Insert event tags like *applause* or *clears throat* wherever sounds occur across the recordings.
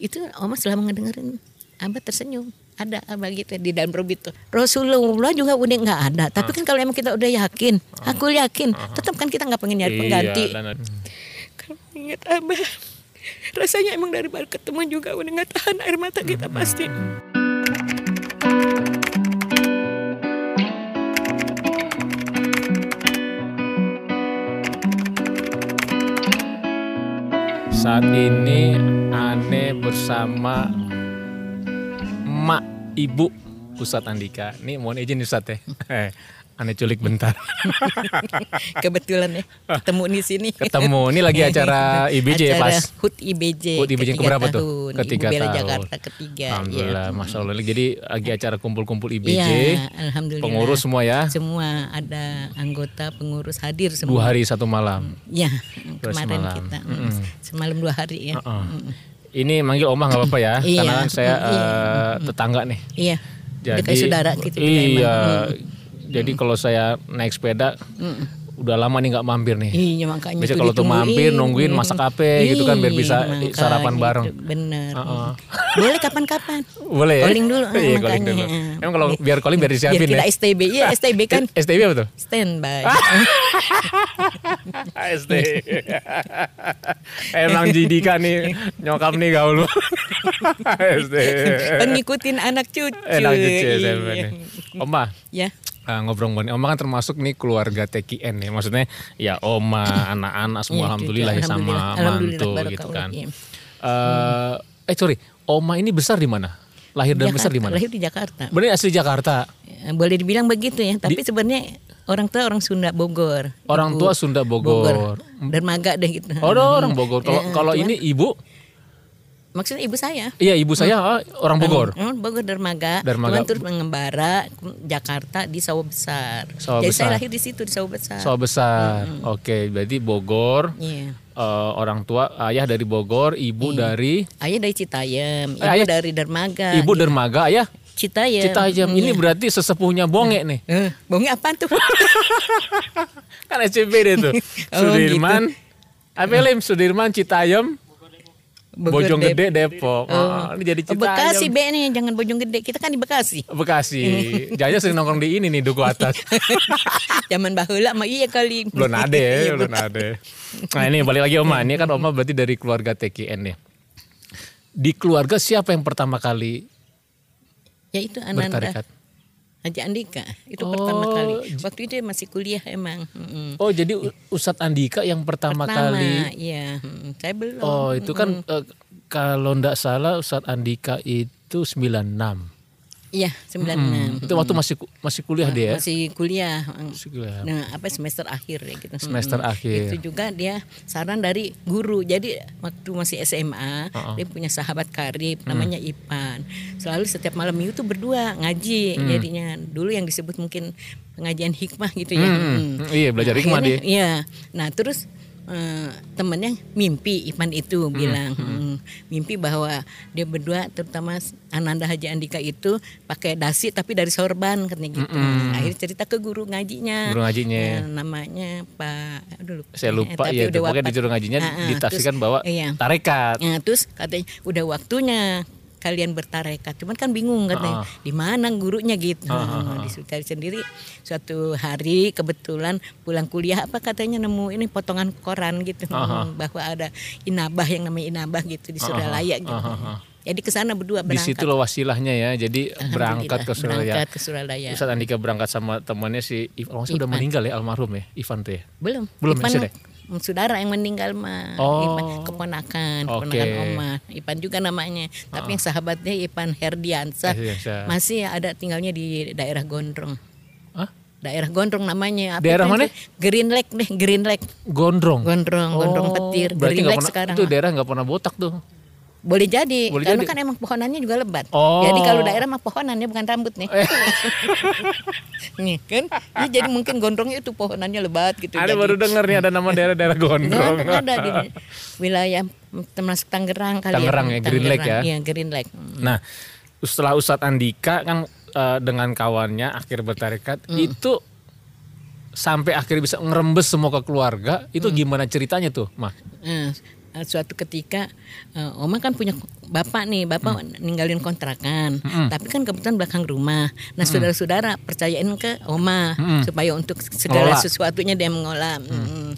Itu Oma selama ngedengerin Abah tersenyum. Ada Abah gitu di dalam perut itu. Rasulullah juga udah nggak ada. Tapi kan kalau emang kita udah yakin, aku yakin, tetap kan kita nggak pengen nyari pengganti. Iya, Kalau ingat Abah, rasanya emang dari baru ketemu juga udah nggak tahan air mata kita pasti. Saat ini Ane bersama Mak Ibu Ustadz Andika. Nih mohon izin Ustadz ya. *laughs* Eh, Ane culik bentar. *laughs* Kebetulan ya ketemu di sini. Ketemu. Ini lagi *laughs* acara IBJ ya, Acara pas? HUT IBJ. HUT IBJ ketiga keberapa tuh? Ketiga Ibu Bela tahun. Jakarta ketiga. Alhamdulillah, ya. Masya Allah. Jadi lagi acara kumpul-kumpul IBJ. Iya, alhamdulillah. Pengurus semua ya. Semua ada anggota pengurus hadir semua. Dua hari satu malam. Ya, kemarin semalam. kita mm, semalam dua hari ya. Heeh. Ini manggil Omah nggak apa-apa ya, Iya. karena kan saya Iya. tetangga nih. Iya. Udah kayak saudara gitu. Iya. Jadi kalau saya naik sepeda, udah lama nih nggak mampir nih. Iya makanya Biasa tuh kalau tuh mampir nungguin masak apa gitu kan biar bisa Iya, sarapan makanya bareng. itu, Bener. Heeh. Boleh kapan-kapan. Boleh ya? Calling dulu, Iya, makanya. calling dulu. Emang kalau biar calling biar Biar disiapin kita ya. STB. Iya STB kan *laughs* STB apa tuh? standby. SD. Emang Jidika nih nyokap nih gaul. *laughs* SD. kan ngikutin anak cucu. Enak cuci Iya. Oma, Ya. Ah, ngobrol-ngobrol. Oma kan termasuk nih keluarga TKN ya. Maksudnya ya oma, *laughs* anak-anak semua Iya, alhamdulillah ya sama mantu gitu kan. Iya. Eh, eh sorry, oma ini besar di mana? Lahir dan besar di mana? Lahir di Jakarta. Benar asli Jakarta. Ya, Boleh dibilang begitu ya, tapi sebenarnya orang tua orang Sunda Bogor. Orang Ibu tua Sunda Bogor. Dermaga deh gitu. Oh, orang Bogor. Kalau Eh, kalau ini ibu, Maksudnya ibu saya. iya ibu saya ah, orang Bogor. Oh, Bogor Dermaga. Dermaga. Cuman terus mengembara Jakarta di Sawah Besar. Sawah Jadi Besar. saya lahir di situ di Sawah Besar. Sawah besar. Oke, berarti Bogor. Iya. eh, orang tua ayah dari Bogor, ibu dari Ayah dari Citayam, ibu Eh, ayah- dari Dermaga. ibu dermaga, ayah Citayam. Citayam. Ini Iya. berarti sesepuhnya bonge nih. Eh, bonge apaan tuh? *laughs* Kan SCBD tuh. *laughs* Oh, Sudirman. Apa Lim? Sudirman, Citayam, Bogor, Bojong Gede, Depok. Oh, ini jadi Oh, Citayam. Bekasi B nih, jangan Bojong Gede. Kita kan di Bekasi. Bekasi. *laughs* Jaya sering nongkrong di ini nih duku atas. *laughs* Zaman bahula mah iya kali. belum ada *laughs* ya, belum ada. Nah ini balik lagi Oma, ini kan Oma berarti dari keluarga TKN ya. Di keluarga siapa yang pertama kali Ya itu Ananda. bertarekat? Haji Andika itu Oh, pertama kali. Waktu itu masih kuliah emang. Mm-mm. Oh jadi Ustadz Andika yang pertama, Pertama, kali. iya. Mm, Saya belum. Oh itu kan eh, kalau ndak salah Ustadz Andika itu 96. Iya, 96. Hmm, Itu waktu masih masih kuliah dia. ya? Masih kuliah. Masih kuliah. Nah, apa semester akhir ya gitu. Semester Mm-mm. akhir. Itu juga dia saran dari guru. Jadi waktu masih SMA, Uh-uh. dia punya sahabat karib namanya Hmm. Ipan. Selalu setiap malam itu berdua ngaji. Hmm. Jadinya dulu yang disebut mungkin pengajian hikmah gitu ya. Hmm, Mm. iya belajar hikmah Akhirnya, dia. Iya. Nah terus eh, temennya mimpi Ipan itu bilang hmm, mimpi bahwa dia berdua terutama Ananda Haji Andika itu pakai dasi tapi dari sorban katanya gitu. Akhirnya cerita ke guru ngajinya. Guru ngajinya. Eh, namanya Pak aduh lupa. Saya lupa tapi ya, udah pokoknya wafat. disuruh ngajinya Ah, ah, ditafsirkan terus- bahwa iya. tarekat. Nah, terus katanya udah waktunya kalian bertarekat. Cuman kan bingung katanya di mana gurunya gitu. Disuruh cari sendiri. Suatu hari kebetulan pulang kuliah apa katanya nemu ini potongan koran gitu bahwa ada inabah yang namanya inabah gitu di Suralaya gitu. Jadi ke sana berdua Di berangkat. situ loh wasilahnya ya. Jadi berangkat ke Surabaya. Berangkat ke Suralaya. Ustadz Andika berangkat sama temannya si Ivan. Oh, udah meninggal ya almarhum ya Ivan tuh ya. Belum. Belum, masih deh? Saudara yang meninggal mah. Oh. Ipan keponakan, Oke. keponakan Oma. Ipan juga namanya. Tapi yang sahabatnya Ipan Herdiansa. Herdiansa. Masih ada tinggalnya di daerah Gondrong. Hah? Daerah Gondrong namanya. Apa Daerah mana? Green Lake deh, Green Lake. Gondrong. Gondrong, Gondrong Petir. Berarti Green Lake pernah, sekarang. itu daerah nggak pernah botak tuh. Boleh jadi, Boleh karena jadi. kan emang pohonannya juga lebat. Oh. Jadi kalau daerah mah pohonannya bukan rambut nih. *laughs* nih kan, Ini jadi mungkin gondrongnya itu pohonannya lebat gitu. Ada jadi. baru denger nih ada nama daerah-daerah *laughs* Gondrong. Nggak ada di wilayah termasuk Tangerang kali Tangerang ya, Green Lake ya? Iya, Green Lake. Hmm. Nah, setelah Ustadz Andika kan eh, dengan kawannya akhir bertarekat Hmm. itu sampai akhirnya bisa ngerembes semua ke keluarga itu Hmm. gimana ceritanya tuh, Mah? Eh, uh, suatu ketika uh, Oma kan punya bapak nih, bapak hmm. ninggalin kontrakan, hmm. tapi kan kebetulan belakang rumah. Nah hmm. saudara-saudara percayain ke Oma hmm. supaya untuk segala Ngolah. sesuatunya dia mengolah. Hmm. Hmm.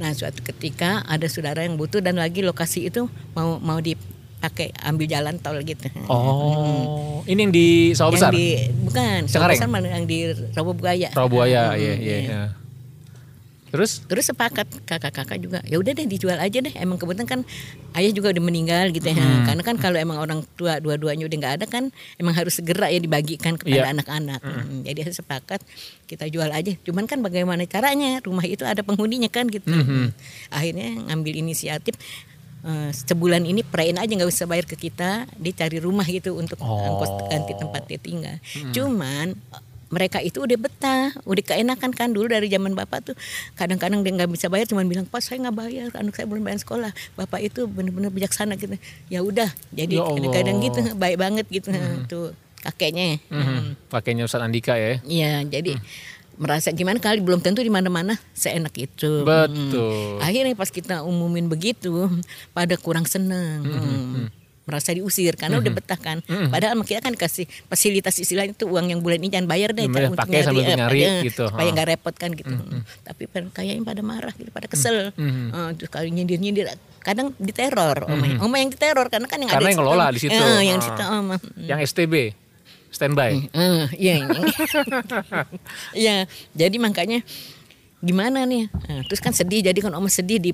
Nah suatu ketika ada saudara yang butuh dan lagi lokasi itu mau mau dipakai ambil jalan tol gitu. Oh, hmm. ini yang di sawah besar? Di, bukan, sawah besar yang di Rawa Buaya. Rawa Buaya, hmm, iya, iya. iya. Terus? Terus sepakat kakak-kakak juga. Ya udah deh dijual aja deh. Emang kebetulan kan ayah juga udah meninggal gitu ya. Hmm. Karena kan kalau emang orang tua dua-duanya udah nggak ada kan emang harus segera ya dibagikan kepada yeah. anak-anak. Hmm. Hmm. Jadi sepakat kita jual aja. Cuman kan bagaimana caranya? Rumah itu ada penghuninya kan gitu. Hmm. Akhirnya ngambil inisiatif Uh, sebulan ini perain aja nggak usah bayar ke kita, dicari rumah gitu untuk oh. ongkos ganti tempat dia tinggal. Hmm. Cuman mereka itu udah betah, udah keenakan kan dulu dari zaman bapak tuh kadang-kadang dia nggak bisa bayar, cuman bilang pas saya nggak bayar, anak saya belum bayar sekolah. Bapak itu benar-benar bijaksana gitu. Ya udah, jadi ya kadang-kadang gitu *laughs* baik banget gitu hmm. tuh kakeknya. Hmm. Hmm. Kakeknya Ustadz Andika ya? Iya, jadi hmm merasa gimana kali belum tentu di mana-mana seenak itu. Betul. Hmm. Akhirnya pas kita umumin begitu, pada kurang seneng. Hmm. Hmm merasa diusir karena mm -hmm. udah betah kan. Mm -hmm. Padahal kita kan kasih fasilitas istilahnya itu uang yang bulan ini jangan bayar deh untuk pakai nyari, sambil nyari eh, gitu. Supaya nggak repot kan gitu. Mm -hmm. Tapi kayaknya pada marah gitu, pada kesel. Mm -hmm. uh, terus kali nyindir-nyindir kadang diteror mm -hmm. oma. yang diteror karena kan yang karena ada yang ngelola di situ. Uh, yang di situ oma. Yang STB standby. Uh, iya. *laughs* Iya, jadi makanya gimana nih? Nah, terus kan sedih jadi kan oma sedih di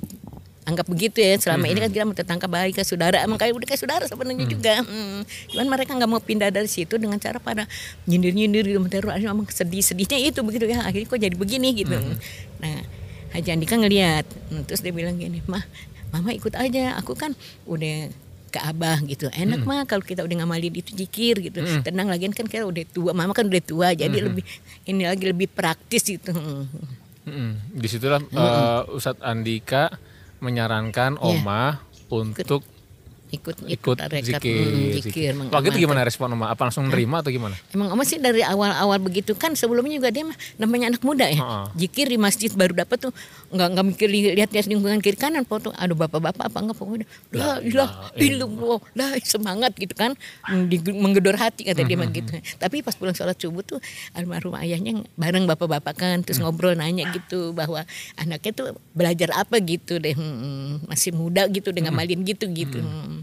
anggap begitu ya selama hmm. ini kan kita mau tetangga baik ke saudara emang kayak udah kayak saudara sebenarnya hmm. juga hmm. cuman mereka nggak mau pindah dari situ dengan cara pada nyindir nyindir gitu terus emang sedih sedihnya itu begitu ya akhirnya kok jadi begini gitu hmm. nah Haji Andika ngelihat hmm, terus dia bilang gini mah mama ikut aja aku kan udah ke abah gitu enak hmm. mah kalau kita udah ngamalin itu jikir gitu hmm. tenang lagi kan kita udah tua mama kan udah tua jadi hmm. lebih ini lagi lebih praktis gitu hmm. di situlah hmm. uh, Ustadz Andika menyarankan yeah. Oma untuk ikut ikut, ikut zikir. Hmm, zikir Waktu itu gimana respon Oma? Apa langsung nerima atau gimana? Emang Oma sih dari awal-awal begitu kan sebelumnya juga dia namanya anak muda ya. Uh-uh. Zikir di masjid baru dapat tuh nggak nggak mikir lihat lihat lingkungan kiri kanan foto aduh bapak-bapak apa enggak pokoknya lah lah ilmu lah semangat gitu kan menggedor hati kata dia mm-hmm. gitu. Tapi pas pulang sholat subuh tuh almarhum ayahnya bareng bapak-bapak kan terus ngobrol nanya gitu bahwa anaknya tuh belajar apa gitu deh hmm, masih muda gitu dengan malin gitu gitu. Hmm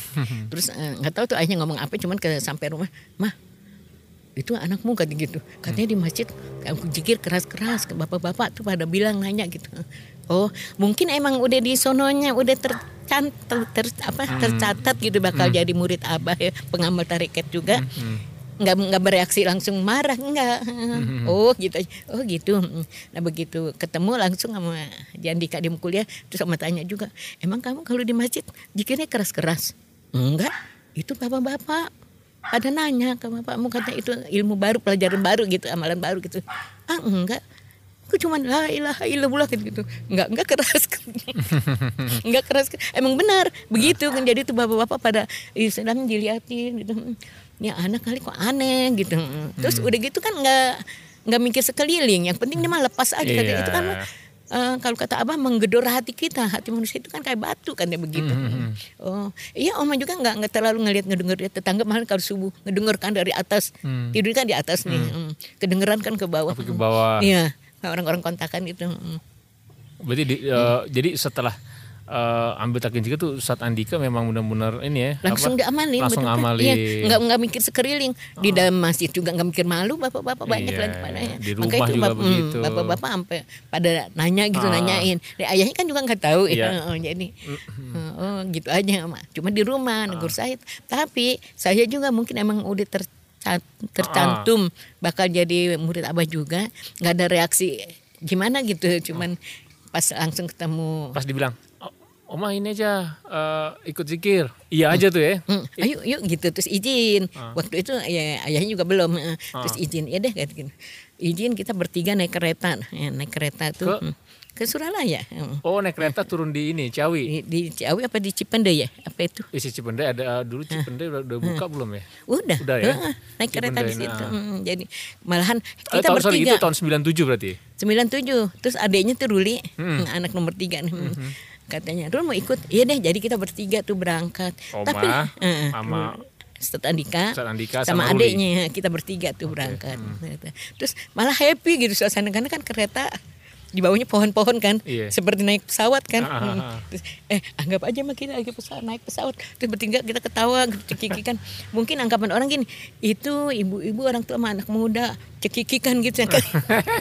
*laughs* terus eh, nggak uh, tahu tuh ayahnya ngomong apa cuman ke sampai rumah mah itu anakmu kata gitu katanya di masjid aku jikir keras-keras ke bapak-bapak tuh pada bilang nanya gitu oh mungkin emang udah di sononya udah tercant ter, ter, apa hmm. tercatat gitu bakal hmm. jadi murid abah ya pengamal tarikat juga hmm. Nggak nggak bereaksi langsung marah enggak *laughs* oh gitu oh gitu. Nah begitu ketemu langsung sama Jandika di kuliah terus sama tanya juga emang kamu kalau di masjid jikirnya keras-keras? Enggak, itu bapak-bapak. Pada nanya ke bapakmu kata itu ilmu baru pelajaran baru gitu amalan baru gitu. Ah enggak. Aku cuma la ilaha illallah gitu. Gitu enggak enggak keras *laughs* enggak keras emang benar. Begitu. Kan jadi tuh bapak-bapak pada sedang diliatin gitu ini anak kali kok aneh gitu terus hmm. udah gitu kan enggak enggak mikir sekeliling yang penting dia mah lepas aja yeah. kata itu kan uh, kalau kata abah menggedor hati kita hati manusia itu kan kayak batu kan ya begitu mm -hmm. oh iya oma juga nggak nggak terlalu ngelihat ngedenger tetangga malah kalau subuh ngedenger kan dari atas mm. tidur kan di atas nih mm. kedengeran kan ke bawah ke bawah iya orang-orang kontakan itu mm. berarti di, uh, mm. jadi setelah uh, ambil takin juga tuh saat Andika memang benar-benar ini ya langsung apa? diamalin langsung betul, amalin iya, nggak nggak mikir sekeliling di oh. dalam masjid juga nggak mikir malu bapak-bapak banyak iya, lagi pada ya di rumah Makanya juga bapak, begitu hmm, bapak-bapak sampai pada nanya gitu ah. nanyain Dan ayahnya kan juga nggak tahu ya iya. *laughs* oh, jadi mm-hmm. oh gitu aja cuma di rumah ah. negur saya tapi saya juga mungkin emang udah ter tercantum ah. bakal jadi murid abah juga nggak ada reaksi gimana gitu cuman pas langsung ketemu pas dibilang Oma ini aja uh, ikut zikir. Iya hmm. aja tuh ya. Hmm. Ayo yuk gitu terus izin. Uh. Waktu itu ya ayahnya juga belum. Uh. Terus izin ya deh kayak gitu. Izin kita bertiga naik kereta. Ya, naik kereta tuh. Ke? ke Suralaya. Oh naik kereta turun di ini Ciawi. Di, di Ciawi apa di Cipende ya? Apa itu? Isi Cipende ada dulu Cipende udah, udah buka belum ya? Udah. Udah ya. Naik kereta di situ. Nah. Hmm, jadi malahan kita uh, tahun, bertiga. Sorry, itu tahun 97 berarti. 97. Terus adiknya tuh Ruli, hmm. anak nomor tiga nih. Hmm. Katanya. Rul mau ikut iya deh jadi kita bertiga tuh berangkat. Oma, tapi uh, sama Ustadz Andika, Ustadz Andika sama, sama adiknya kita bertiga tuh berangkat. Terus malah happy gitu suasana karena kan kereta di bawahnya pohon-pohon kan. Iya. seperti naik pesawat kan. Ah, ah, Hmm. ah. Terus, eh anggap aja mah kita lagi pesawat naik pesawat. Terus bertiga kita ketawa cekikikan mungkin anggapan orang gini itu ibu-ibu orang tua sama anak muda cekikikan gitu ya kan.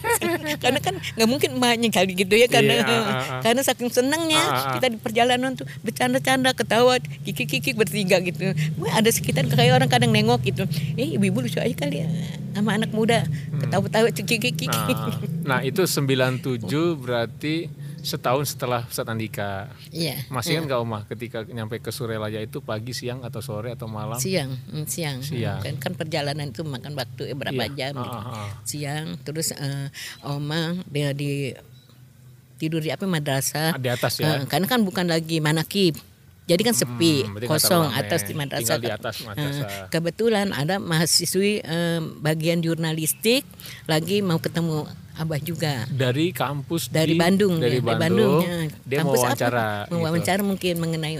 *laughs* Karena kan nggak mungkin emaknya kali gitu ya karena Iya, ah, ah, ah. karena saking senangnya Ah, ah, kita di perjalanan tuh bercanda-canda ketawa kiki-kiki bertiga gitu. Wah, ada sekitar kayak orang kadang nengok gitu. Eh ibu-ibu lucu aja kali ya sama anak muda. Ketawa-tawa cekiki-kiki Nah, nah itu 97 berarti setahun setelah Ustadz Andika. iya Masih kan Kak Oma ketika nyampe ke Surelaya itu pagi, siang atau sore atau malam? siang mm, siang Siang. kan kan perjalanan itu makan waktu eh, berapa Iya. jam Ah, gitu. ah, ah. siang terus eh, oma dia di tidur di apa madrasah Di atas ya. Eh, karena kan bukan lagi manakib jadi kan sepi Hmm, kosong atas di madrasah di atas madrasah. Eh, kebetulan ada mahasiswi eh, bagian jurnalistik lagi mau ketemu abah juga Dari kampus dari di- Bandung dari ya, Bandung, ya. dia mau Kampus apa? wawancara mau gitu. wawancara mungkin mengenai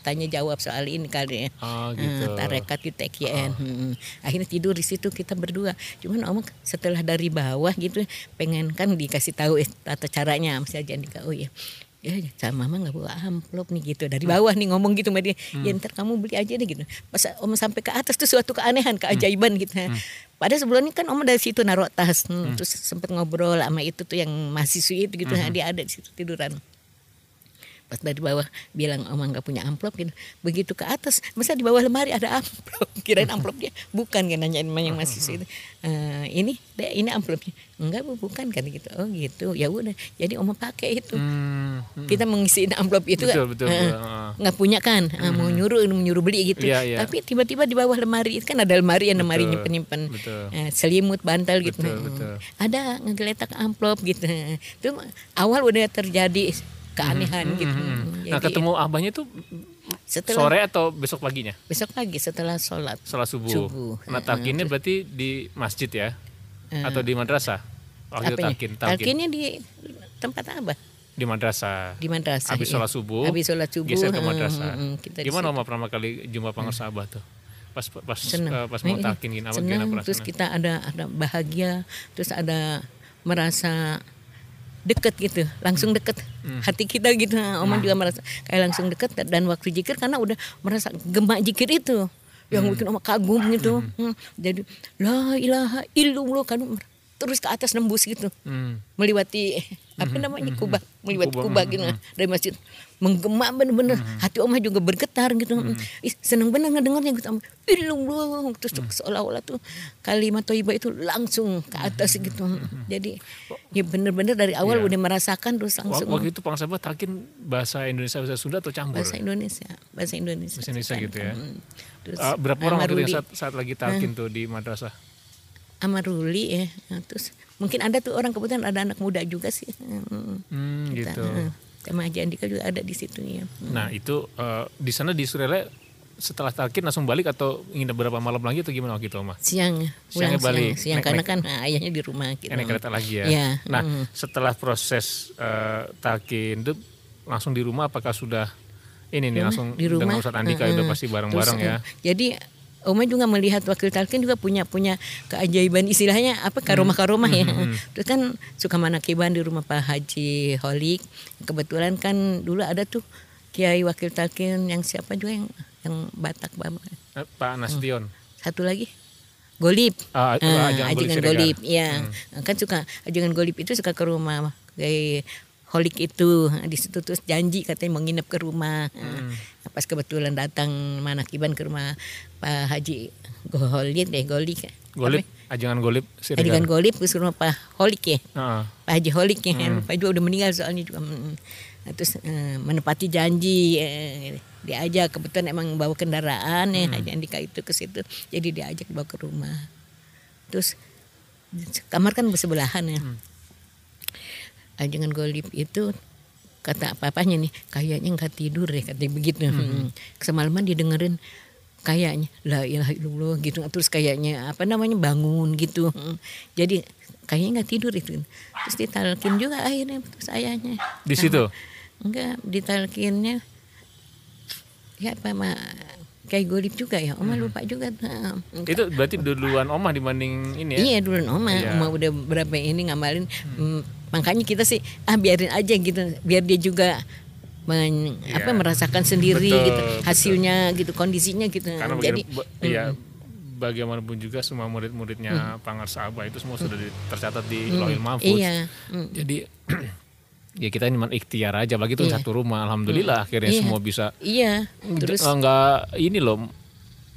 tanya jawab soal ini kali ya Oh, gitu. Eh, tarekat di TKN Hmm. akhirnya tidur di situ kita berdua cuman om setelah dari bawah gitu pengen kan dikasih tahu eh, tata caranya mesti aja Andika oh ya ya sama mama nggak bawa amplop nih gitu dari bawah nih ngomong gitu sama dia Hmm. ya ntar kamu beli aja deh gitu pas om sampai ke atas tuh suatu keanehan keajaiban gitu Hmm. Pada sebelumnya kan om dari situ naruh tas. Hmm, terus sempet ngobrol sama itu tuh yang mahasiswi itu gitu. Hmm. dia ada di situ tiduran pas dari bawah bilang oma nggak punya amplop gitu begitu ke atas masa di bawah lemari ada amplop *laughs* kirain amplop dia bukan kan nanyain yang mahasiswa itu "Eh, ini deh ini amplopnya enggak bu bukan kan gitu oh gitu ya udah jadi oma pakai itu Hmm, hmm. kita mengisi amplop itu Betul, kan, betul, betul. Ah. nggak punya kan eh, mau nyuruh mau nyuruh beli gitu Iya, iya. tapi tiba-tiba di bawah lemari itu kan ada lemari yang lemari penyimpan betul. eh, selimut bantal gitu Betul, Hmm. betul. ada ngegeletak amplop gitu itu awal udah terjadi keanehan gitu Nah, Jadi, ketemu abahnya itu setelah sore atau besok paginya? besok pagi setelah sholat Setelah subuh. Subuh. Nah, talkinnya berarti di masjid ya? Eh. Atau di madrasah? Waktu apanya? talkinnya di tempat apa Di madrasah. di madrasah Habis iya. sholat subuh, habis sholat subuh geser ke madrasah. kita di Gimana. Oma pertama kali jumpa pengurus abah tuh? Pas pas senang eh, pas mau Nah, talkin gini, apa senang, gimana terus kita ada ada bahagia terus ada merasa deket gitu langsung deket Hmm. hati kita gitu Oma juga merasa kayak langsung deket dan waktu jikir karena udah merasa gemak jikir itu yang Hmm. bikin Oma kagum gitu Hmm. jadi la ilaha illallah kan terus ke atas nembus gitu. Hmm. melewati apa namanya kubah. Melewati Kubah, kubah gitu. Dari masjid. Menggema bener-bener. Hati omah juga bergetar gitu. Ih, seneng bener ngedengarnya gitu. Terus tuh seolah-olah tuh kalimat toibah itu langsung ke atas gitu. Jadi ya bener-bener dari awal Iya. udah merasakan terus langsung. Waktu itu Pang Sabah talkin bahasa Indonesia bahasa Sunda atau campur? bahasa Indonesia. Bahasa Indonesia. Bahasa Indonesia gitu ya. Hmm. terus Eh, berapa orang waktu itu saat, saat lagi talkin tuh di madrasah? Amaruli ya Nah, terus mungkin ada tuh orang kebetulan ada anak muda juga sih Hmm. Hmm, Kita, gitu. eh, sama Haji Andika juga ada di situ ya Nah itu eh, di sana di Surelaya setelah talkin langsung balik atau ingin beberapa malam lagi atau gimana waktu itu Oma? siang Siangnya pulang balik. siang, siang Naik- karena naik- kan nah, ayahnya di rumah gitu. Naik kereta lagi ya. Iya, Nah mm. setelah proses eh, talkin itu langsung di rumah apakah sudah ini nih langsung di rumah dengan Ustadz Andika eh, udah pasti bareng-bareng Terus, ya. Jadi Oma juga melihat wakil talkin juga punya punya keajaiban istilahnya apa karomah karomah ya. Terus kan suka manakiban di rumah Pak Haji Holik. Kebetulan kan dulu ada tuh Kiai wakil talkin yang siapa juga yang yang Batak Bapak. Eh, Pak Nastion. Satu lagi Golip. Ah, Ah, Ajangan Golip ajangan Siregar. golip, ya. Kan suka ajangan golip itu suka ke rumah kayak holik itu di situ terus janji katanya mau nginep ke rumah. Nah, pas kebetulan datang manakiban ke rumah Pak Haji Golit deh Golik. Golip, ajangan golip Siregar. Ajangan golip ke rumah Pak Holik ya. Ah, Pak Haji Holik ya. Pak juga udah meninggal soalnya juga. Mm. Nah, terus eh, menepati janji eh, diajak kebetulan emang bawa kendaraan ya Haji Andika itu ke situ. Jadi diajak bawa ke rumah. Terus kamar kan bersebelahan ya. Ajangan golip itu kata papanya nih kayaknya nggak tidur deh katanya begitu. Hmm. Semalaman didengerin kayaknya la ilaha illallah gitu terus kayaknya apa namanya bangun gitu Hmm. jadi kayaknya nggak tidur itu terus ditalkin juga akhirnya terus ayahnya di situ. enggak ditalkinnya ya apa ma kayak golip juga ya Oma lupa juga Nah, Itu berarti duluan Oma dibanding ini ya? Iya dulu Oma, Iya. Oma udah berapa ini ngamalin. Hmm, makanya kita sih ah biarin aja gitu, biar dia juga men- Iya. apa merasakan sendiri Betul, gitu betul. hasilnya gitu kondisinya gitu. Karena Jadi ba- iya, bagaimanapun juga semua murid-muridnya Pangar Saaba itu semua sudah di- tercatat di Lauhil Mahfuz. iya, hmm, Jadi *clears throat* ya kita ini cuma ikhtiar aja bagi itu Iya. satu rumah alhamdulillah akhirnya Iya. semua bisa iya. Terus enggak ini loh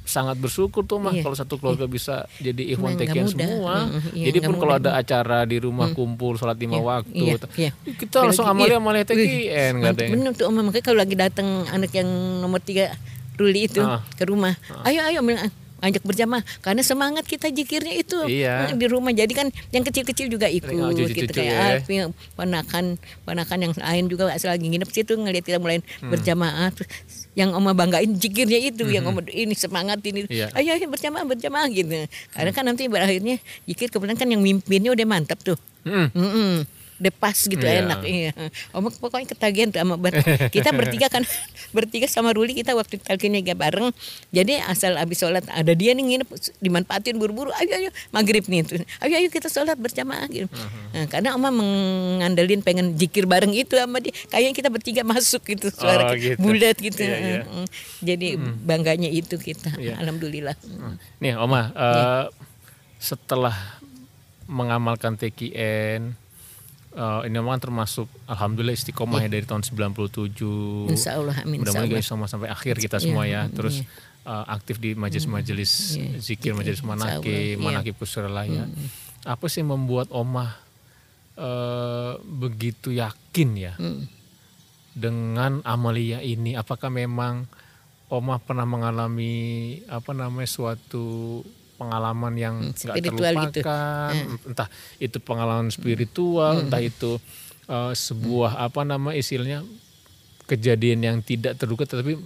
sangat bersyukur tuh mah Iya. kalau satu keluarga bisa jadi ikhwan tekian semua. Mm, iya, jadi pun kalau ada acara di rumah kumpul sholat lima Iya, waktu, iya, iya. kita langsung Apalagi, amalia iya. amalia tekian yang- Bener tuh Oma makanya kalau lagi datang anak yang nomor tiga Ruli itu Ah. ke rumah, ayo ayo bilang ngajak berjamaah karena semangat kita jikirnya itu Iya. di rumah jadi kan yang kecil-kecil juga ikut Oh, gitu cucu-cucu kayak ya. Alfi, ponakan ponakan yang lain juga lagi nginep situ ngeliat kita mulai Hmm. berjamaah terus yang oma banggain jikirnya itu yang oma ini semangat ini Iya. ayo ayo berjamaah berjamaah gitu karena kan nanti berakhirnya jikir kebetulan kan yang mimpinnya udah mantap tuh Mm. Mm-mm. Udah pas gitu Iya. enak iya. Om pokoknya ketagihan tuh sama ber- kita bertiga kan *laughs* bertiga sama Ruli kita waktu talkinnya gak bareng. Jadi asal habis sholat ada dia nih nginep dimanfaatin buru-buru. Ayo ayo maghrib nih tuh. Ayo ayo kita sholat berjamaah gitu. Nah, karena Oma mengandelin pengen jikir bareng itu sama dia. Kayaknya kita bertiga masuk gitu Oh, suara gitu. bulat gitu. Iya. Mm. Jadi bangganya itu kita. Iya. Alhamdulillah. Nih Oma, eh, setelah mengamalkan TKN, eh, ini memang termasuk Alhamdulillah istiqomah ya dari tahun 97. Insya Allah amin. Insya Mudah-mudahan Allah. guys sama sampai akhir kita Iya, semua ya. iya. Terus eh, aktif di majelis-majelis Iya, zikir, zikir, majelis Allah, manakib, iya. manakib kusuralaya. Apa sih yang membuat Oma eh, begitu yakin ya Mm. dengan amalia ini? Apakah memang Oma pernah mengalami apa namanya suatu pengalaman yang Hmm, nggak spiritual gitu. terlupakan, entah itu pengalaman spiritual, entah itu eh, sebuah apa nama istilahnya kejadian yang tidak terduga tetapi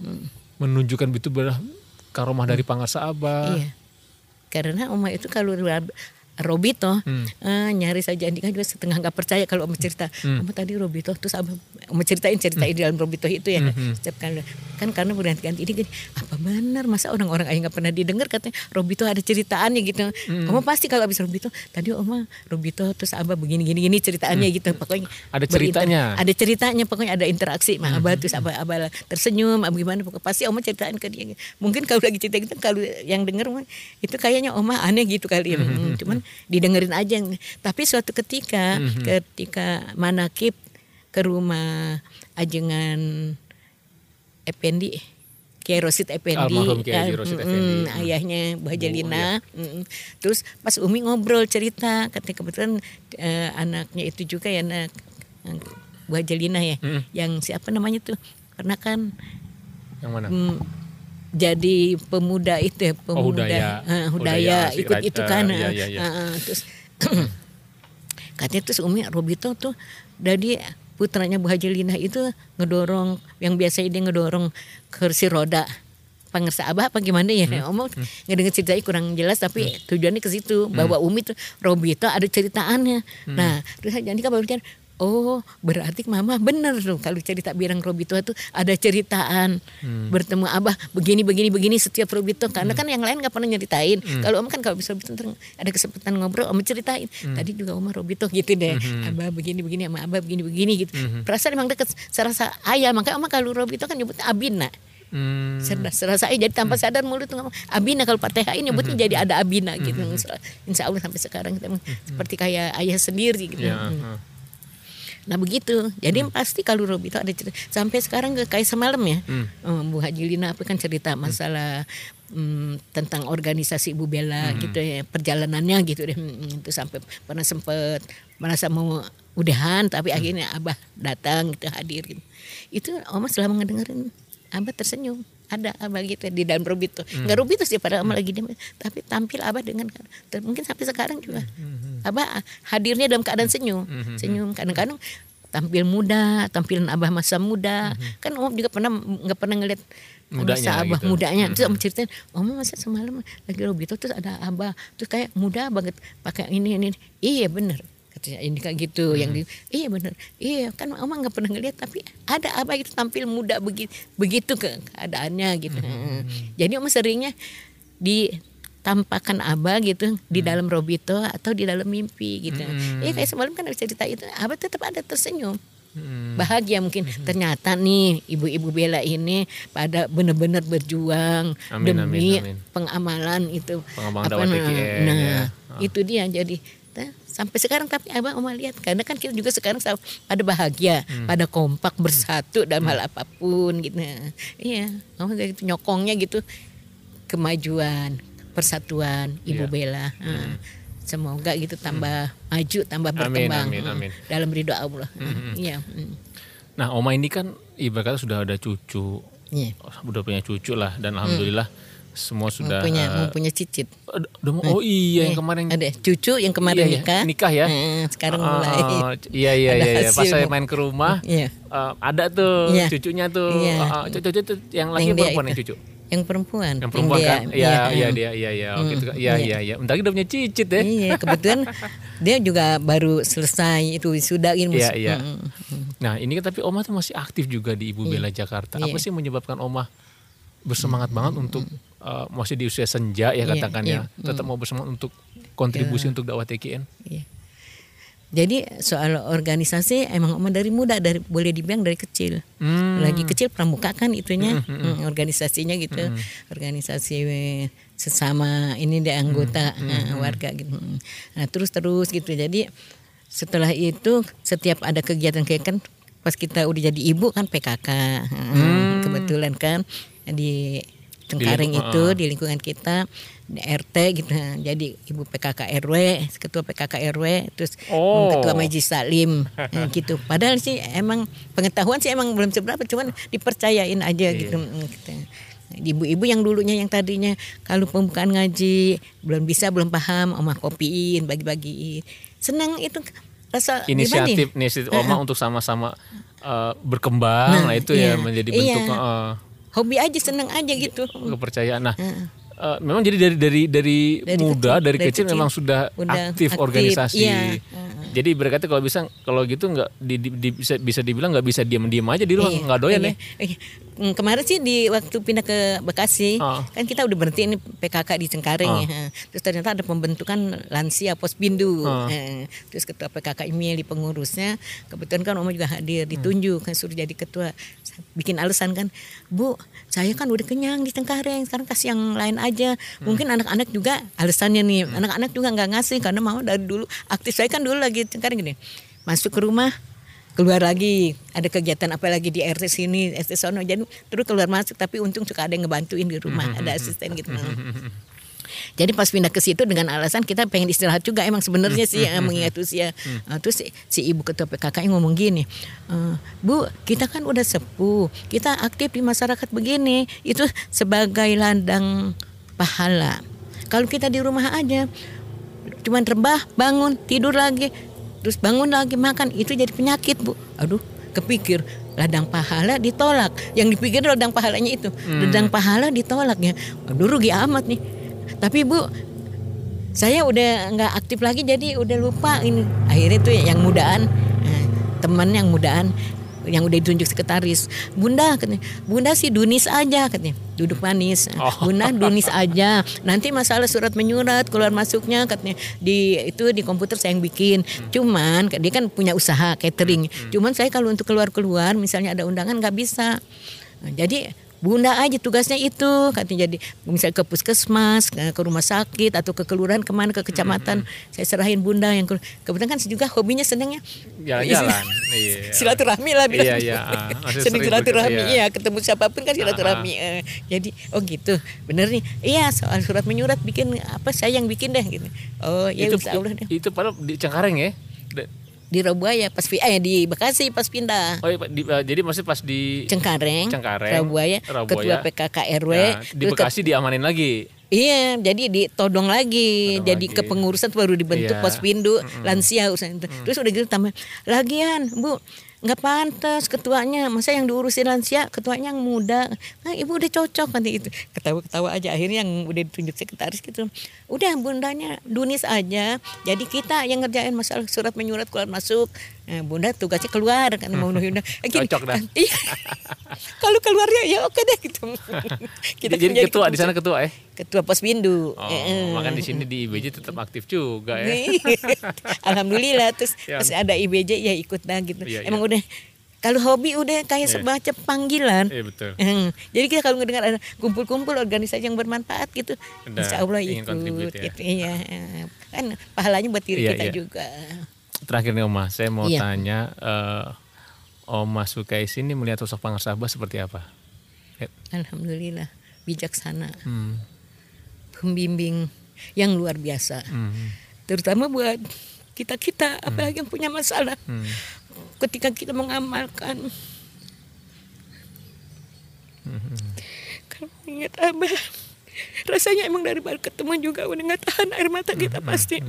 menunjukkan itu benar karomah dari Pangarsa Abah. Iya. Karena Oma itu kalau Robito. Hmm. eh, nyari saja. Andika juga setengah nggak percaya kalau Oma cerita. Oma tadi Robito terus Abah Oma ceritain ceritain di dalam Robito itu ya. Setiap kali kan karena berganti-ganti ini gini, apa benar? Masa orang-orang aja nggak pernah didengar katanya Robito ada ceritaannya gitu. Oma pasti kalau habis Robito tadi Oma Robito terus Abah begini gini gini ceritaannya gitu. Pokoknya Ada ceritanya. ada ceritanya pokoknya ada interaksi. Sama Abah terus Abah, Abah tersenyum Abah gimana pokoknya pasti Oma ceritain ke dia. Mungkin kalau lagi cerita gitu kalau yang denger mah, itu kayaknya Oma aneh gitu kali ya. Hmm, cuman didengerin aja. Tapi suatu ketika ketika manakib ke rumah ajengan Effendi Kiai Rosid Effendi. Almarhum Kiai ya, Rosid Effendi. mm, ayahnya Bu Hajalina mm, terus pas Umi ngobrol cerita katanya kebetulan eh, anaknya itu juga ya anak Bu Hajalina ya Mm. yang siapa namanya tuh? Karena kan Yang mana? mm, jadi pemuda itu ya pemuda. Hudaya. eh, Hudaya, Hudaya ikut itu eh, kan iya, eh, iya, iya. eh, eh, terus *clears throat* katanya terus Umi Robito tuh dari putranya Bu Hajalina itu ngedorong yang biasa dia ngedorong kursi roda. Pangersa abah apa gimana ya? Hmm. omong ngedenger ceritanya kurang jelas tapi tujuannya ke situ. Bahwa Umi tuh Robito ada ceritaannya. Hmm. nah terus jadi kan baru Oh berarti mama bener tuh kalau cerita birang Robito itu ada ceritaan. Hmm. bertemu abah begini begini begini setiap Robito. Karena kan yang lain nggak pernah nyeritain. Hmm. kalau om kan kalau bisa Robito ntar ada kesempatan ngobrol om ceritain. Hmm. tadi juga om Robito gitu deh. Abah begini begini sama abah begini begini gitu. Hmm. perasaan emang deket serasa ayah. Makanya om kalau Robito kan nyebutnya Abina. Hmm. serasa, serasa ayah. Jadi tanpa sadar mulut tuh ngomong Abina kalau Fatihah ini nyebutnya Hmm. jadi ada Abina gitu. Insya Allah sampai sekarang kita emang seperti kayak ayah sendiri gitu. Ya, Hmm. Nah begitu, jadi pasti kalau Robito ada cerita sampai sekarang ke kayak semalam ya, Hmm. eh, Bu Haji Lina apa kan cerita masalah mm, tentang organisasi Ibu Bella gitu ya perjalanannya gitu deh, Mm, itu sampai pernah sempet merasa mau udahan tapi akhirnya Abah datang gitu hadir gitu. Itu Oma selama ngedengerin Abah tersenyum ada abah gitu di dalam Robito nggak Robito sih pada Oma lagi dia tapi tampil abah dengan ter- mungkin sampai sekarang juga. Abah hadirnya dalam keadaan senyum. Senyum kadang-kadang tampil muda tampilan abah masa muda. Kan om juga pernah nggak pernah ngeliat Mudanya masa abah gitu. mudanya. Terus om ceritain om masa semalam lagi Robito terus ada abah. Terus kayak muda banget pakai ini ini. Iya bener katanya ini kayak gitu yang di iya benar iya kan oma nggak pernah ngeliat tapi ada abah itu tampil muda begitu begitu ke keadaannya gitu. Jadi oma seringnya ditampakkan abah gitu di dalam robito atau di dalam mimpi gitu. Iya kayak semalam kan ada cerita itu abah tetap ada tersenyum. Bahagia mungkin. Ternyata nih ibu-ibu bela ini pada benar-benar berjuang Amin, demi amin, amin. pengamalan itu. Pengembangan apa nah, nah, ya. itu dia. Jadi nah, sampai sekarang tapi abang oma lihat karena kan kita juga sekarang pada bahagia Hmm. pada kompak bersatu dalam hal apa pun gitu. Iya oma kayak gitu nyokongnya gitu. Kemajuan persatuan ibu Iya. Bella. Nah, semoga gitu tambah maju tambah Amin, berkembang. amin, Hmm, amin. dalam ridho Allah. Iya hmm. Nah, Oma ini kan ibarat kata sudah ada cucu, Iya. udah punya cucu lah dan alhamdulillah semua sudah mempunyai eh, mempunyai cicit Udah- udah mau- oh iya yang Eh, kemarin ada cucu yang kemarin Iya, iya, nikah nikah ya. Eh, sekarang Ah, mulai *laughs* iya iya iya, iya. Pas saya main ke rumah Iya. eh, ada tuh Iya. cucunya tuh. Iya. Ah, cucu cucu yang laki Yang perempuan yang cucu. yang perempuan Yang perempuan dia- kan? Iya iya eh. dia iya iya. Oh, Hmm, gitu kan. Iya iya. iya iya. Bentar lagi udah punya cicit ya. Iya, kebetulan *laughs* dia juga baru selesai itu wisudain. Iya iya. Mm, mm. Nah ini kan tapi Oma tuh masih aktif juga di Ibu Bella Jakarta. Apa Iya. sih yang menyebabkan Oma bersemangat banget untuk eh, masih di usia senja ya Iya, katakan iya. ya, tetap mau bersemangat untuk kontribusi untuk dakwah TKN. Iya. Jadi soal organisasi emang Oma dari muda dari boleh dibilang dari kecil. Hmm. Lagi kecil pramuka kan itunya mm, organisasinya gitu. Organisasi sesama ini di anggota eh, warga gitu. Nah, terus terus gitu. Jadi setelah itu setiap ada kegiatan-kegiatan pas kita udah jadi ibu kan PKK. Hmm, Kebetulan kan di Cengkareng lingkup- itu di lingkungan kita di RT gitu. Jadi ibu PKK RW ketua PKK RW terus Oh. ketua majelis taklim eh, gitu. Padahal sih emang pengetahuan sih emang belum seberapa cuman dipercayain aja gitu. mm, gitu. ibu-ibu yang dulunya yang tadinya kalau pembukaan ngaji belum bisa belum paham omah kopiin bagi-bagiin. Senang itu rasa inisiatif inisiatif Oma untuk sama-sama eh, berkembang nah, itu iya. ya menjadi bentuk Iya. eh, hobi aja senang aja gitu kepercayaan. Nah, eh, memang jadi dari dari dari, Dari muda kecil, dari, kecil, kecil. memang sudah Udah aktif, aktif, organisasi. iya. Jadi berkata kalau bisa kalau gitu nggak di, di- di- bisa bisa dibilang nggak bisa diam-diam aja di rumah Iya, nggak doyan iya. ya. Iya. Mm, Kemarin sih di waktu pindah ke Bekasi, Ah. kan kita udah berhenti ini PKK di Cengkareng ya. Terus ternyata ada pembentukan lansia Pospindu. Ah. Eh, Terus ketua PKK IMIL di pengurusnya, kebetulan kan Oma juga hadir, ditunjuk kan suruh jadi ketua. Bikin alasan kan, Bu, saya kan udah kenyang di Cengkareng, sekarang kasih yang lain aja. Mungkin anak-anak juga alasannya nih, anak-anak juga nggak ngasih karena mau dari dulu aktif. Saya kan dulu lagi Cengkareng gini, masuk ke rumah keluar lagi. Ada kegiatan apa lagi di RT sini RT sono. Jadi terus keluar masuk tapi untung suka ada yang ngebantuin di rumah *laughs* ada asisten gitu. Jadi pas pindah ke situ dengan alasan kita pengen istirahat juga emang sebenarnya sih eh, *laughs* mengingat usia. Eh, terus si, si ibu ketua PKK -nya ngomong gini "Eh, bu kita kan udah sepuh. Kita aktif di masyarakat begini. Itu sebagai ladang pahala. Kalau kita di rumah aja cuman rebah bangun tidur lagi terus bangun lagi makan. Itu jadi penyakit bu. Aduh kepikir ladang pahala ditolak. Yang dipikir ladang pahalanya itu. Ladang pahala ditolak ya. Aduh rugi amat nih. Tapi bu saya udah nggak aktif lagi jadi udah lupa ini. Akhirnya tuh yang mudaan. Eh, teman yang mudaan yang udah ditunjuk sekretaris. Bunda katanya bunda sih dunis aja katanya. Duduk manis. Oh. bunda dunis aja. Nanti masalah surat menyurat keluar masuknya katanya. Di itu di komputer saya yang bikin. Cuman dia kan punya usaha catering. Cuman saya kalau untuk keluar keluar misalnya ada undangan nggak bisa. Nah, jadi Bunda aja tugasnya itu katanya jadi misalnya ke puskesmas ke, rumah sakit atau ke kelurahan ke mana ke kecamatan saya serahin bunda yang ke- kebetulan kan juga hobinya senangnya Jalan-jalan. *laughs* Iya. silaturahmi lah bilang. Iya, iya, ah. *laughs* Masih senang sering silaturahmi berke- ya iya. ketemu siapa pun kan silaturahmi eh. jadi oh gitu bener nih iya soal surat menyurat bikin apa saya yang bikin deh gitu oh ya itu Allah deh itu padahal di Cengkareng ya. Di Rabuaya pas eh di Bekasi pas pindah Oh, iya, di- eh, jadi masih pas di Cengkareng, Cengkareng, Rabuaya, Rabuaya. ketua PKK RW, Nah, di terus ke- Bekasi diamanin lagi. Iya, jadi ditodong lagi. Todong jadi lagi. kepengurusan baru dibentuk Iya. pospindu lansia urusan itu. Terus udah gitu tambah lagian, Bu. Nggak pantas ketuanya. Masa yang diurusin lansia ketuanya yang muda. Nah ibu udah cocok nanti itu ketawa ketawa aja. Akhirnya yang udah ditunjuk sekretaris gitu. Udah bundanya dunis aja. Jadi kita yang ngerjain masalah surat menyurat keluar masuk nah, bunda tugasnya keluar kan mau udah eh, cocok dah *laughs* iya. kalau keluarnya ya oke deh gitu *laughs* kita jadi ketua di sana ketua eh ketua pos bindu oh, eh. makan di sini di IBJ tetap aktif juga ya *laughs* alhamdulillah terus ya. masih ada IBJ ya ikut dah gitu iya, emang iya udah kalau hobi udah kayak yeah. semacam panggilan. Iya betul. Hmm. Jadi kita kalau mendengar ada kumpul-kumpul organisasi yang bermanfaat gitu, Udah, insya Allah ikut. Ya. Gitu, iya. Kan pahalanya buat diri yeah, kita yeah. juga. Terakhir nih Oma, saya mau yeah. tanya, uh, Oma Sukais ini melihat sosok Pangersabah seperti apa? Alhamdulillah bijaksana, hmm. pembimbing yang luar biasa, hmm. terutama buat kita kita apalagi hmm. yang punya masalah. Hmm ketika kita mengamalkan kalau ingat abah rasanya emang dari balik ketemu juga udah nggak tahan air mata kita pasti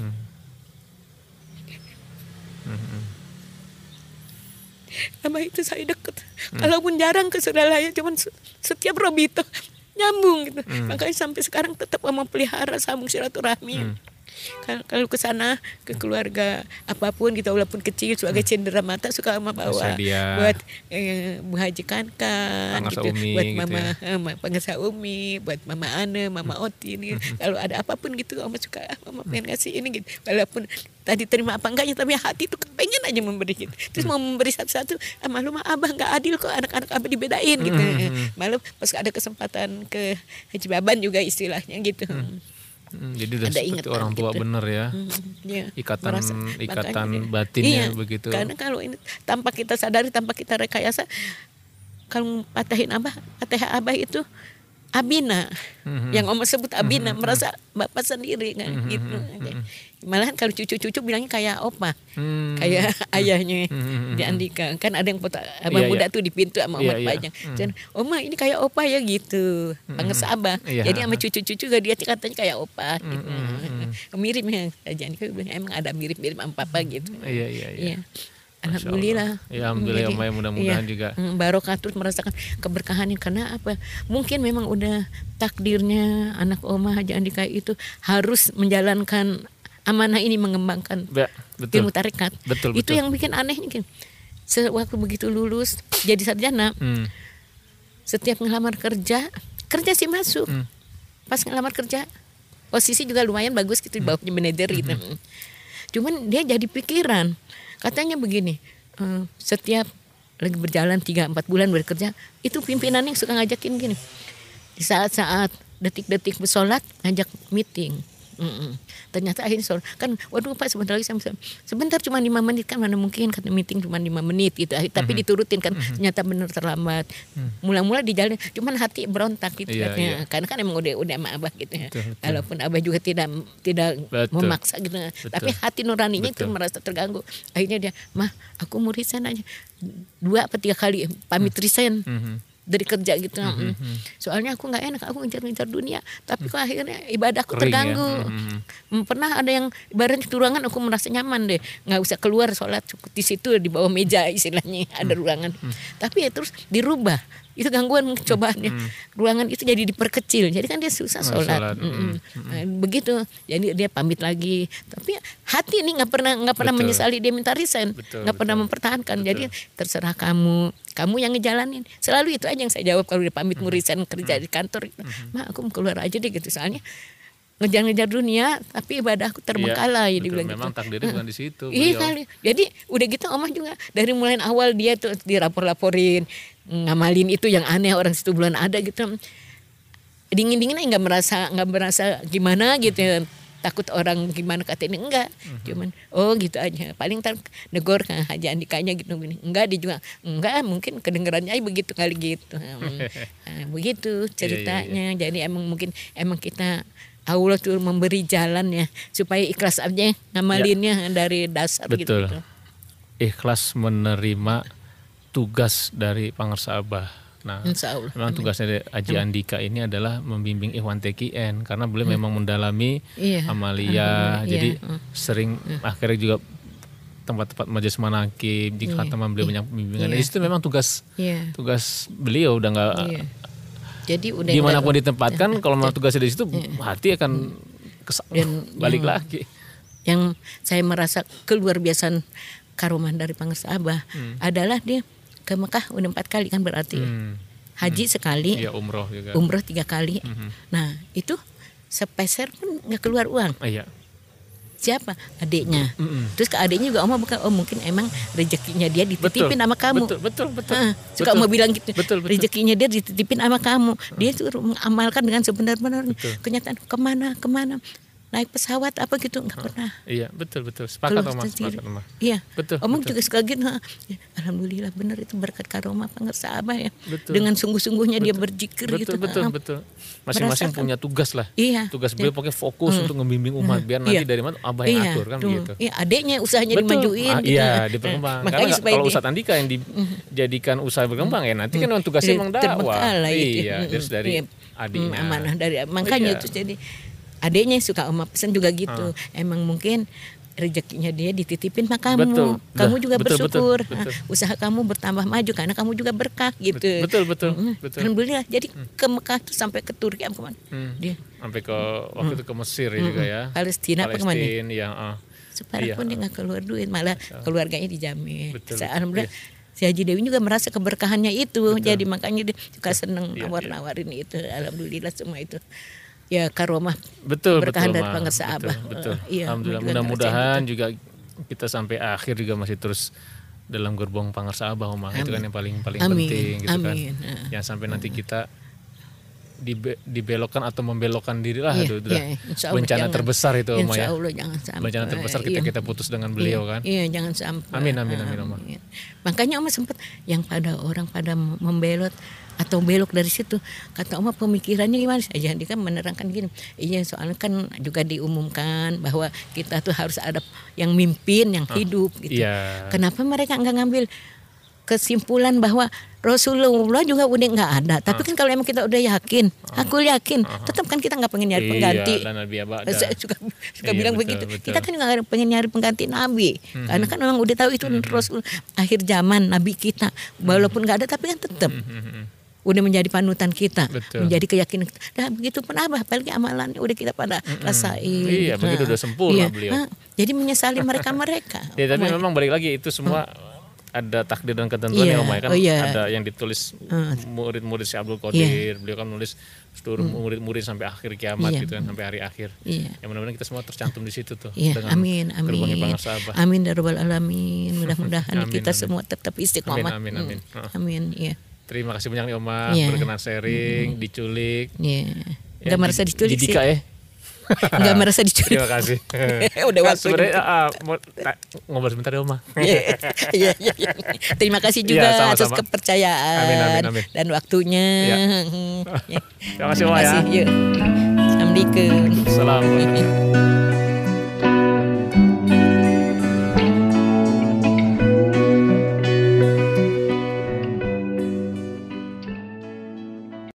abah itu saya deket. Kalaupun jarang ke Suralaya cuman setiap Robito nyambung gitu. Makanya sampai sekarang tetap mau pelihara sambung silaturahmi kalau ke sana ke keluarga apa pun kita walaupun kecil sebagai hmm. cendera mata suka sama bawa buat eh, Bu Haji Kankan gitu umi, buat gitu mama ya. eh, pengesa Umi buat mama Ane mama hmm. Oti ini hmm. *laughs* kalau ada apa pun gitu Oma suka ah, mama pengen ngasih ini gitu walaupun tadi terima apa enggaknya tapi hati itu pengen aja memberi gitu terus mau memberi satu-satu ah, malu mah abah nggak adil kok anak-anak abah dibedain gitu malu pas ada kesempatan ke Haji Baban juga istilahnya gitu Hmm, jadi udah ada seperti orang tua gitu. bener ya. Hmm, ya ikatan merasa, ikatan makanya, batinnya iya, begitu. Karena kalau ini tanpa kita sadari, tanpa kita rekayasa, kalau patahin abah, patah abah itu Abina, mm-hmm. yang om sebut Abina, mm-hmm. merasa bapak sendiri kan mm-hmm. gitu. Mm-hmm. Malahan kalau cucu-cucu bilangnya kayak opa, mm-hmm. kayak *laughs* ayahnya mm-hmm. di Andika. Kan ada yang foto abang yeah, muda yeah. tuh di pintu sama yeah, yeah. panjang. Mm-hmm. Oma ini kayak opa ya gitu, mm-hmm. panggil sabah. Yeah. Jadi sama cucu-cucu juga dia katanya kayak opa gitu. Mm-hmm. Mirip ya, Aja emang ada mirip-mirip sama papa gitu. Iya iya iya. Alhamdulillah. Ya alhamdulillah ya, mudah-mudahan iya. juga. Mm, barokah terus merasakan keberkahannya karena apa? Mungkin memang udah takdirnya anak Oma Haji Andika itu harus menjalankan amanah ini mengembangkan ya, betul. ilmu tarekat. Betul, itu yang bikin aneh nih. Sewaktu begitu lulus jadi sarjana, hmm. setiap ngelamar kerja, kerja sih masuk. Hmm. Pas ngelamar kerja, posisi juga lumayan bagus gitu, hmm. bawahnya manajer gitu. Hmm. Cuman dia jadi pikiran Katanya begini, uh, setiap lagi berjalan 3-4 bulan bekerja, itu pimpinan yang suka ngajakin gini. Di saat-saat detik-detik bersolat, ngajak meeting. Mm -mm ternyata akhirnya sore kan waduh pak sebentar lagi saya sebentar cuma lima menit kan mana mungkin kata meeting cuma lima menit gitu tapi mm-hmm. diturutin kan mm-hmm. ternyata benar terlambat mm. mula-mula di jalan cuman hati berontak gitu yeah, katanya yeah. karena kan emang udah udah sama abah gitu ya betul, betul. walaupun abah juga tidak tidak betul. memaksa gitu betul. tapi hati nuraninya betul. itu merasa terganggu akhirnya dia mah aku mau resign aja dua atau tiga kali pamit mm. resign mm-hmm dari kerja gitu. Mm -hmm. Soalnya aku nggak enak, aku ngejar-ngejar dunia. Tapi kok akhirnya ibadahku Kering, terganggu. Ya? Mm -hmm. Pernah ada yang ibaratnya di ruangan aku merasa nyaman deh, nggak usah keluar sholat cukup di situ di bawah meja istilahnya *laughs* ada ruangan. Mm -hmm. Tapi ya terus dirubah itu gangguan *laughs* cobaannya. Hmm. ruangan itu jadi diperkecil. Jadi kan dia susah sholat, hmm. Hmm. Nah, begitu. Jadi dia pamit lagi. Tapi hati ini nggak pernah nggak pernah betul. menyesali dia minta resign. Nggak pernah mempertahankan. Betul. jadi terserah kamu. Kamu yang ngejalanin. Selalu itu aja yang saya jawab kalau dia pamit mau resign kerja di kantor. Hmm. mah aku mau keluar aja deh gitu. Soalnya ngejar-ngejar dunia tapi ibadahku terbengkalai iya, dibilang memang gitu. takdirnya bukan di situ iya kali. Jadi udah gitu omah juga dari mulai awal dia tuh dirapor-laporin ngamalin itu yang aneh orang situ bulan ada gitu dingin-dinginnya nggak merasa nggak merasa gimana gitu ya. takut orang gimana kata ini enggak mm-hmm. cuman oh gitu aja paling ntar negor kan Haji Andikanya gitu gini enggak dia juga enggak mungkin kedengerannya begitu kali gitu nah, *laughs* begitu ceritanya yeah, yeah, yeah. jadi emang mungkin emang kita Allah tuh memberi jalan ya supaya ikhlas aja ngamalinnya ya. dari dasar gitu. Betul. gitu. Ikhlas menerima tugas dari Pangersa Abah. Nah, memang tugasnya dari Aji Andika ini adalah membimbing Ikhwan TKN karena beliau hmm. memang mendalami iya. amalia, iya. jadi iya. sering hmm. akhirnya juga tempat-tempat majelis manakim di Iya, khataman beliau banyak bimbingan. Iya. Di situ memang tugas Iya. tugas beliau udah nggak Iya. Jadi udah di mana pun nggak- ditempatkan *laughs* kalau memang tugasnya di situ hati akan kes- Dan *laughs* balik yang- lagi. yang saya merasa keluar biasaan karomah dari Pangersa Abah adalah dia ke Mekah udah empat kali kan berarti Hmm. haji sekali. Iya umroh juga. umroh tiga kali. Nah itu sepeser pun nggak keluar uang. Ah, iya. siapa? Adiknya. Mm-mm. terus ke adiknya juga oma bukan oh mungkin emang rezekinya dia dititipin sama kamu. Betul, betul, betul. Ah, suka Betul. mau bilang gitu Betul, betul. rezekinya dia dititipin sama kamu. Dia tuh mengamalkan dengan sebenar-benarnya. Kenyataan ke mana ke mana naik pesawat apa gitu nggak pernah Iya, betul, betul. Sepakat Keluh Oma, sepakat Oma. Iya. Betul, Omong betul. juga suka gitu. "Ha, ya, Alhamdulillah benar itu berkat karomah pengersa abah ya. Betul. Dengan sungguh-sungguhnya dia berzikir Betul, gitu. betul, Ah, betul. Masing-masing punya tugas lah. Iya. Tugas beliau pokoknya fokus untuk membimbing umat biar nanti Iya. dari mana abah yang Iya, atur kan tuh. begitu. Iya, adeknya usahanya Betul. dimajuin. Ah, gitu. iya, Nah, diperkembang. Makanya Karena supaya kalau Ustadz Andika yang dijadikan usaha berkembang ya nanti kan memang tugasnya memang dakwah. terbengkalai itu. Iya, Mm, terus dari iya. adiknya. Hmm, amanah dari makanya Iya. itu jadi adiknya yang suka oma pesan juga gitu. Emang mungkin rezekinya dia dititipin sama kamu. Betul. Kamu juga betul, betul, bersyukur. betul. Ah, usaha kamu bertambah maju karena kamu juga berkah gitu. Betul, betul, Mm, betul. Alhamdulillah. Jadi ke Mekah tuh sampai ke Turki apa ke mana? Hmm. Dia Sampai ke waktu itu ke Mesir ya juga ya. Palestina apa ke mana? Palestina, ya. ah. separah Iya. pun dia nggak keluar duit malah keluarganya dijamin. Betul, alhamdulillah si Haji Dewi juga merasa keberkahannya itu jadi makanya dia suka seneng Iya, nawar-nawarin itu alhamdulillah semua itu ya karomah Betul, berkahan betul, dari Ma. pengersa Betul, Abah. Betul. Iya, Alhamdulillah. Mudah-mudahan juga kita sampai akhir juga masih terus dalam gerbong pangersa Abah, Oma. Itu kan yang paling paling Amin, penting gitu kan. amin. Nah. Jangan sampai nanti kita dibe- dibelokkan atau membelokkan diri lah Iya, itu iya, Allah bencana jangan. terbesar itu Oma Insya ya. Allah jangan sampai. Bencana terbesar kita Iya. kita putus dengan beliau iya, kan. Iya, jangan sampai. Amin, amin, amin, Oma. Amin. Makanya Oma sempat yang pada orang pada membelot atau belok dari situ. Kata Oma pemikirannya gimana? Sih? Jadi kan menerangkan gini. Iya soalnya kan juga diumumkan bahwa kita tuh harus ada yang mimpin yang hidup gitu. Iya. kenapa mereka nggak ngambil kesimpulan bahwa Rasulullah juga udah nggak ada? Tapi kan kalau emang kita udah yakin aku yakin tetap kan kita nggak pengen nyari Iya, pengganti. dan Nabi saya suka *laughs* suka Iya, bilang betul, begitu. betul. Kita kan nggak pengen nyari pengganti nabi, karena kan memang udah tahu itu Rasul akhir zaman nabi kita. Walaupun nggak ada, tapi kan tetap udah menjadi panutan kita, Betul. menjadi keyakinan. Nah begitu pun apa, apalagi amalannya udah kita pada rasain. Iya, begitu udah sempurna beliau. Nah, jadi menyesali mereka mereka. *laughs* Ya tapi memang balik lagi itu semua ada takdir dan ketentuan Iya, ya Oma ya kan oh iya. ada yang ditulis murid-murid si Abdul Qadir beliau kan nulis seluruh murid-murid sampai akhir kiamat Iya. gitu kan sampai hari akhir Iya. ya mudah-mudahan kita semua tercantum di situ tuh Iya, dengan amin, amin, amin ya rabbal alamin. Mudah-mudahan *laughs* kita amin. semua tetap istiqomah. Amin, amin, amin. Hmm, Amin, iya. Terima kasih banyak nih Oma Iya. berkenan sharing diculik Iya. Ya, Enggak merasa di- diculik sih. dididik ya Enggak merasa diculik. terima kasih *laughs* Udah waktunya. sebenarnya ah, mau ngobrol sebentar ya Oma Iya, iya, iya, iya. Terima kasih juga Iya, sama-sama. atas kepercayaan Amin, amin, amin. dan waktunya. Iya. Hmm, *laughs* ya. Terima kasih, Oma, ya. Yuk. Assalamualaikum. Assalamualaikum